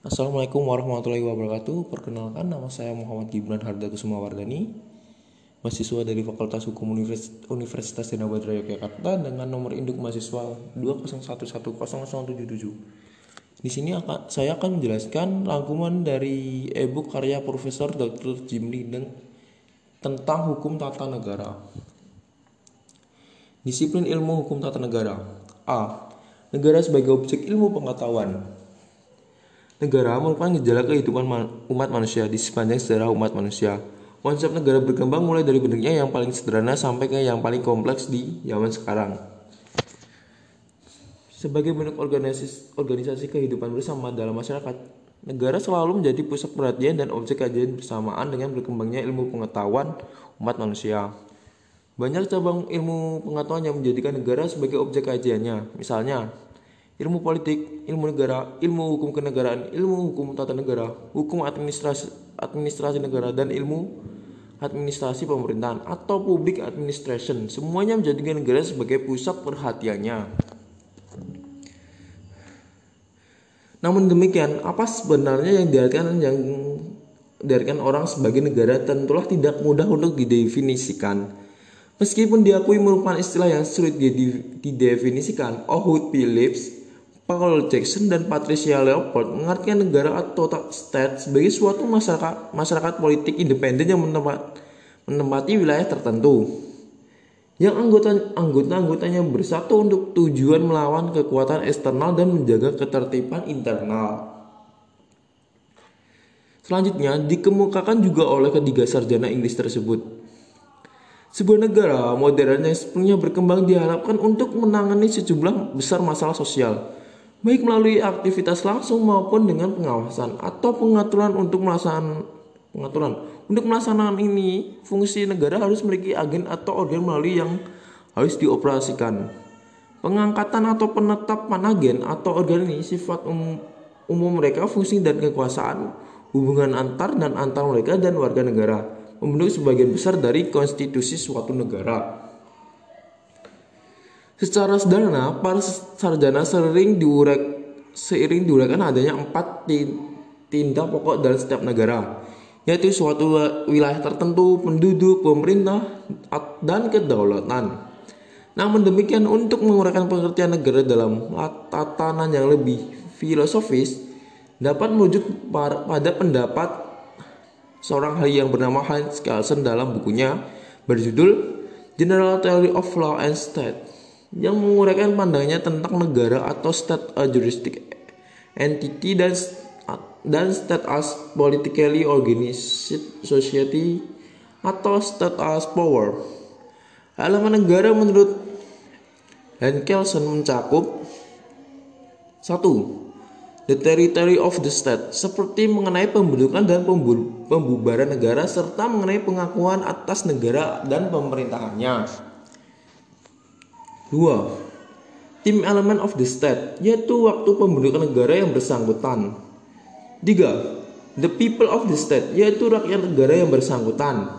Assalamualaikum warahmatullahi wabarakatuh. Perkenalkan nama saya Muhammad Gibran Harda Kusuma Wardani, mahasiswa dari Fakultas Hukum Universitas Dina Badra Yogyakarta dengan nomor induk mahasiswa 201100077. Di sini akan, saya akan menjelaskan rangkuman dari e-book karya Profesor Dr. Jim Lideng tentang hukum tata negara. Disiplin ilmu hukum tata negara. A. Negara sebagai objek ilmu pengetahuan. Negara merupakan gejala kehidupan umat manusia di sepanjang sejarah umat manusia. Konsep negara berkembang mulai dari bentuknya yang paling sederhana sampai ke yang paling kompleks di zaman sekarang. Sebagai bentuk organisasi, organisasi kehidupan bersama dalam masyarakat, negara selalu menjadi pusat perhatian dan objek kajian bersamaan dengan berkembangnya ilmu pengetahuan umat manusia. Banyak cabang ilmu pengetahuan yang menjadikan negara sebagai objek kajiannya. Misalnya, ilmu politik, ilmu negara, ilmu hukum kenegaraan, ilmu hukum tata negara, hukum administrasi administrasi negara dan ilmu administrasi pemerintahan atau public administration. Semuanya menjadikan negara sebagai pusat perhatiannya. Namun demikian, apa sebenarnya yang diartikan yang diartikan orang sebagai negara tentulah tidak mudah untuk didefinisikan. Meskipun diakui merupakan istilah yang sulit didefinisikan, Ohud Phillips Paul Jackson dan Patricia Leopold mengartikan negara atau state sebagai suatu masyarakat masyarakat politik independen yang menempat, menempati wilayah tertentu yang anggota anggota-anggotanya bersatu untuk tujuan melawan kekuatan eksternal dan menjaga ketertiban internal. Selanjutnya dikemukakan juga oleh ketiga sarjana Inggris tersebut. Sebuah negara modern yang sepenuhnya berkembang diharapkan untuk menangani sejumlah besar masalah sosial, baik melalui aktivitas langsung maupun dengan pengawasan atau pengaturan untuk melaksanakan pengaturan. Untuk melaksanakan ini, fungsi negara harus memiliki agen atau organ melalui yang harus dioperasikan. Pengangkatan atau penetapan agen atau organ ini sifat umum, umum mereka, fungsi dan kekuasaan, hubungan antar dan antar mereka dan warga negara, membentuk sebagian besar dari konstitusi suatu negara. Secara sederhana, para sarjana sering diurek seiring diuraikan adanya empat tindak pokok dalam setiap negara, yaitu suatu wilayah tertentu, penduduk, pemerintah, dan kedaulatan. Namun demikian untuk menguraikan pengertian negara dalam tatanan yang lebih filosofis dapat merujuk pada pendapat seorang ahli yang bernama Hans Kelsen dalam bukunya berjudul General Theory of Law and State yang menguraikan pandangannya tentang negara atau state a juristic entity dan dan state as politically organized society atau state as power. Elemen negara menurut Henkelsen mencakup satu The territory of the state seperti mengenai pembentukan dan pembubaran negara serta mengenai pengakuan atas negara dan pemerintahannya. 2. Tim elemen of the state, yaitu waktu pembentukan negara yang bersangkutan. 3. The people of the state, yaitu rakyat negara yang bersangkutan.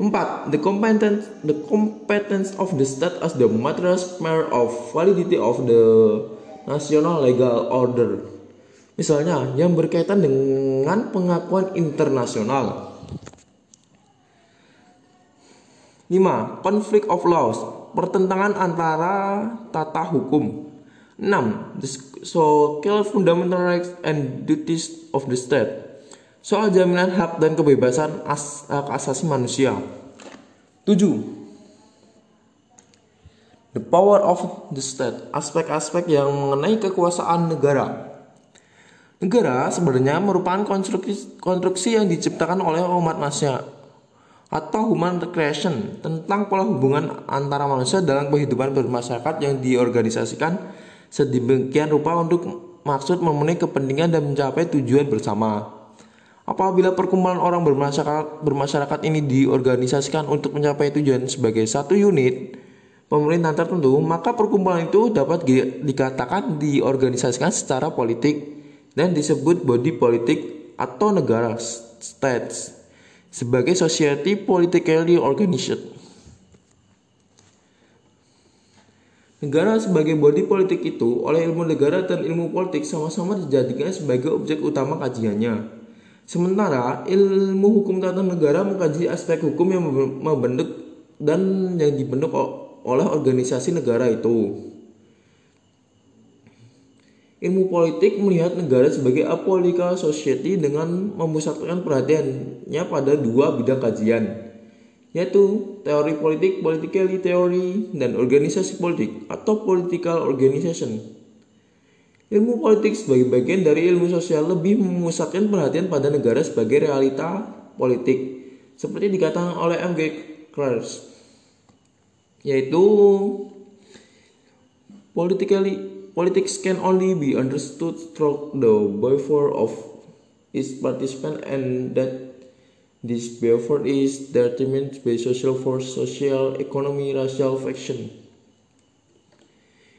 4. The competence the competence of the state as the material sphere of validity of the national legal order. Misalnya, yang berkaitan dengan pengakuan internasional. 5. Conflict of laws pertentangan antara tata hukum. 6. The social fundamental rights and duties of the state. Soal jaminan hak dan kebebasan as hak asasi manusia. 7. The power of the state. Aspek-aspek yang mengenai kekuasaan negara. Negara sebenarnya merupakan konstruksi, konstruksi yang diciptakan oleh umat manusia atau human recreation tentang pola hubungan antara manusia dalam kehidupan bermasyarakat yang diorganisasikan sedemikian rupa untuk maksud memenuhi kepentingan dan mencapai tujuan bersama. Apabila perkumpulan orang bermasyarakat, bermasyarakat ini diorganisasikan untuk mencapai tujuan sebagai satu unit pemerintahan tertentu, maka perkumpulan itu dapat dikatakan diorganisasikan secara politik dan disebut body politik atau negara states sebagai society politically organized. Negara sebagai body politik itu oleh ilmu negara dan ilmu politik sama-sama dijadikan sebagai objek utama kajiannya. Sementara ilmu hukum tata negara mengkaji aspek hukum yang membentuk dan yang dibentuk oleh organisasi negara itu. Ilmu politik melihat negara sebagai apolitical society dengan memusatkan perhatiannya pada dua bidang kajian, yaitu teori politik, political theory, dan organisasi politik atau political organization. Ilmu politik sebagai bagian dari ilmu sosial lebih memusatkan perhatian pada negara sebagai realita politik, seperti dikatakan oleh M. G. Yaitu politically Politics can only be understood through the behavior of its participant and that this behavior is determined by social force, social, economy, racial faction.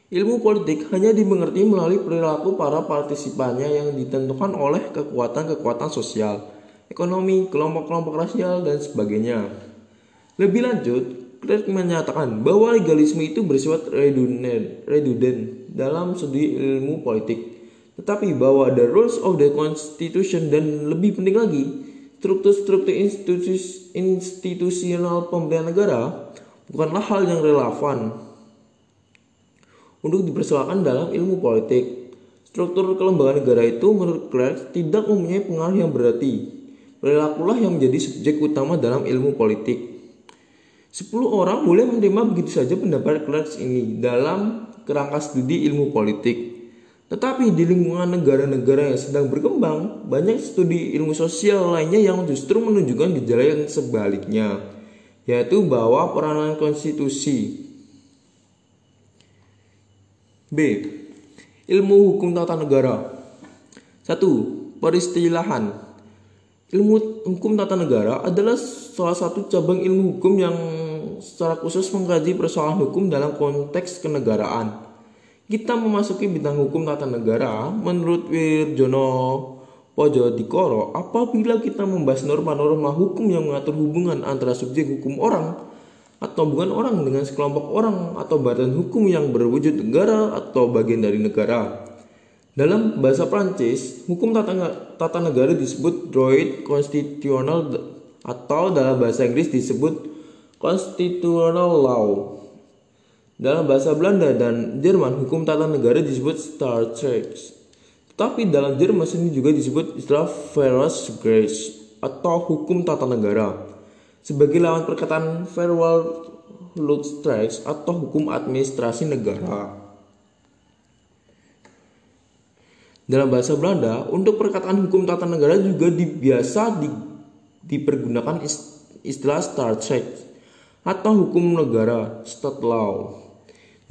Ilmu politik hanya dimengerti melalui perilaku para partisipannya yang ditentukan oleh kekuatan-kekuatan sosial, ekonomi, kelompok-kelompok rasial, dan sebagainya. Lebih lanjut, Clark menyatakan bahwa legalisme itu bersifat redundant dalam studi ilmu politik, tetapi bahwa the rules of the constitution dan lebih penting lagi, struktur-struktur institusi institusional pemerintahan negara bukanlah hal yang relevan untuk dipersoalkan dalam ilmu politik. Struktur kelembagaan negara itu menurut Clark tidak mempunyai pengaruh yang berarti. Perilakulah yang menjadi subjek utama dalam ilmu politik. Sepuluh orang boleh menerima begitu saja pendapat Clark ini dalam kerangka studi ilmu politik. Tetapi di lingkungan negara-negara yang sedang berkembang, banyak studi ilmu sosial lainnya yang justru menunjukkan gejala yang sebaliknya, yaitu bahwa peranan konstitusi. B. Ilmu hukum tata negara. 1. Peristilahan. Ilmu hukum tata negara adalah salah satu cabang ilmu hukum yang secara khusus mengkaji persoalan hukum dalam konteks kenegaraan. Kita memasuki bidang hukum tata negara menurut Wirjono Pojo Dikoro apabila kita membahas norma-norma hukum yang mengatur hubungan antara subjek hukum orang atau bukan orang dengan sekelompok orang atau badan hukum yang berwujud negara atau bagian dari negara. Dalam bahasa Prancis, hukum tata, tata negara disebut droit constitutional atau dalam bahasa Inggris disebut constitutional law. Dalam bahasa Belanda dan Jerman, hukum tata negara disebut Staatsrecht. Tapi dalam Jerman sendiri juga disebut istilah Verfassungsrecht atau hukum tata negara. Sebagai lawan perkataan Verwaltungsrecht atau hukum administrasi negara. Dalam bahasa Belanda, untuk perkataan hukum tata negara juga biasa di, dipergunakan istilah Staatsrecht atau hukum negara state law.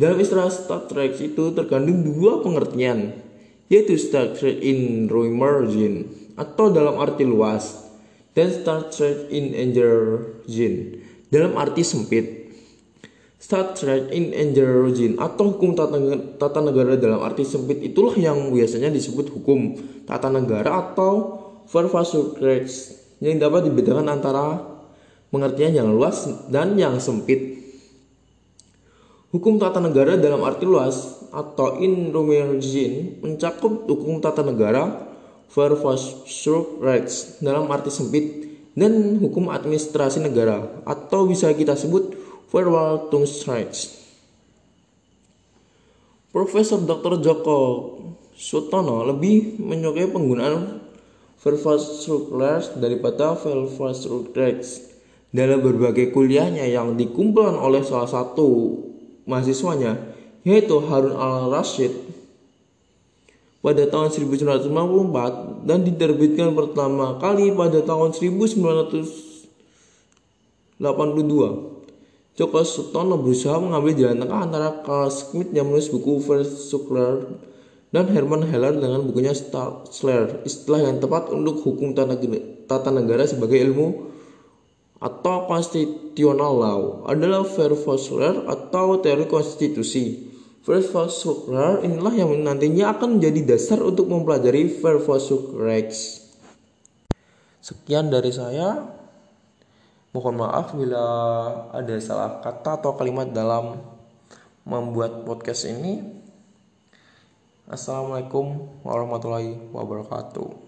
Dalam istilah Staatsrecht itu terkandung dua pengertian, yaitu Staatsrecht in Roemergen atau dalam arti luas dan Staatsrecht in Engergen dalam arti sempit. Staatsrecht in Engergen atau hukum tata, tata negara dalam arti sempit itulah yang biasanya disebut hukum tata negara atau Verfassungsrecht yang dapat dibedakan antara pengertian yang luas dan yang sempit. Hukum tata negara dalam arti luas atau in Romergin mencakup hukum tata negara Verfassungsrecht dalam arti sempit dan hukum administrasi negara atau bisa kita sebut Verwaltungsrecht. Profesor Dr. Joko Sutono lebih menyukai penggunaan Verfassungsrecht daripada Verfassungsrecht dalam berbagai kuliahnya yang dikumpulkan oleh salah satu mahasiswanya yaitu Harun al-Rashid pada tahun 1954 dan diterbitkan pertama kali pada tahun 1982. Joko Sutono berusaha mengambil jalan tengah antara Carl Schmitt yang menulis buku Versuchler dan Herman Heller dengan bukunya Starzler, istilah yang tepat untuk hukum tata negara sebagai ilmu atau constitutional law adalah Verfassungsrecht atau teori konstitusi. Verfassungsrecht inilah yang nantinya akan menjadi dasar untuk mempelajari Verfassungsrecht. Sekian dari saya. Mohon maaf bila ada salah kata atau kalimat dalam membuat podcast ini. Assalamualaikum warahmatullahi wabarakatuh.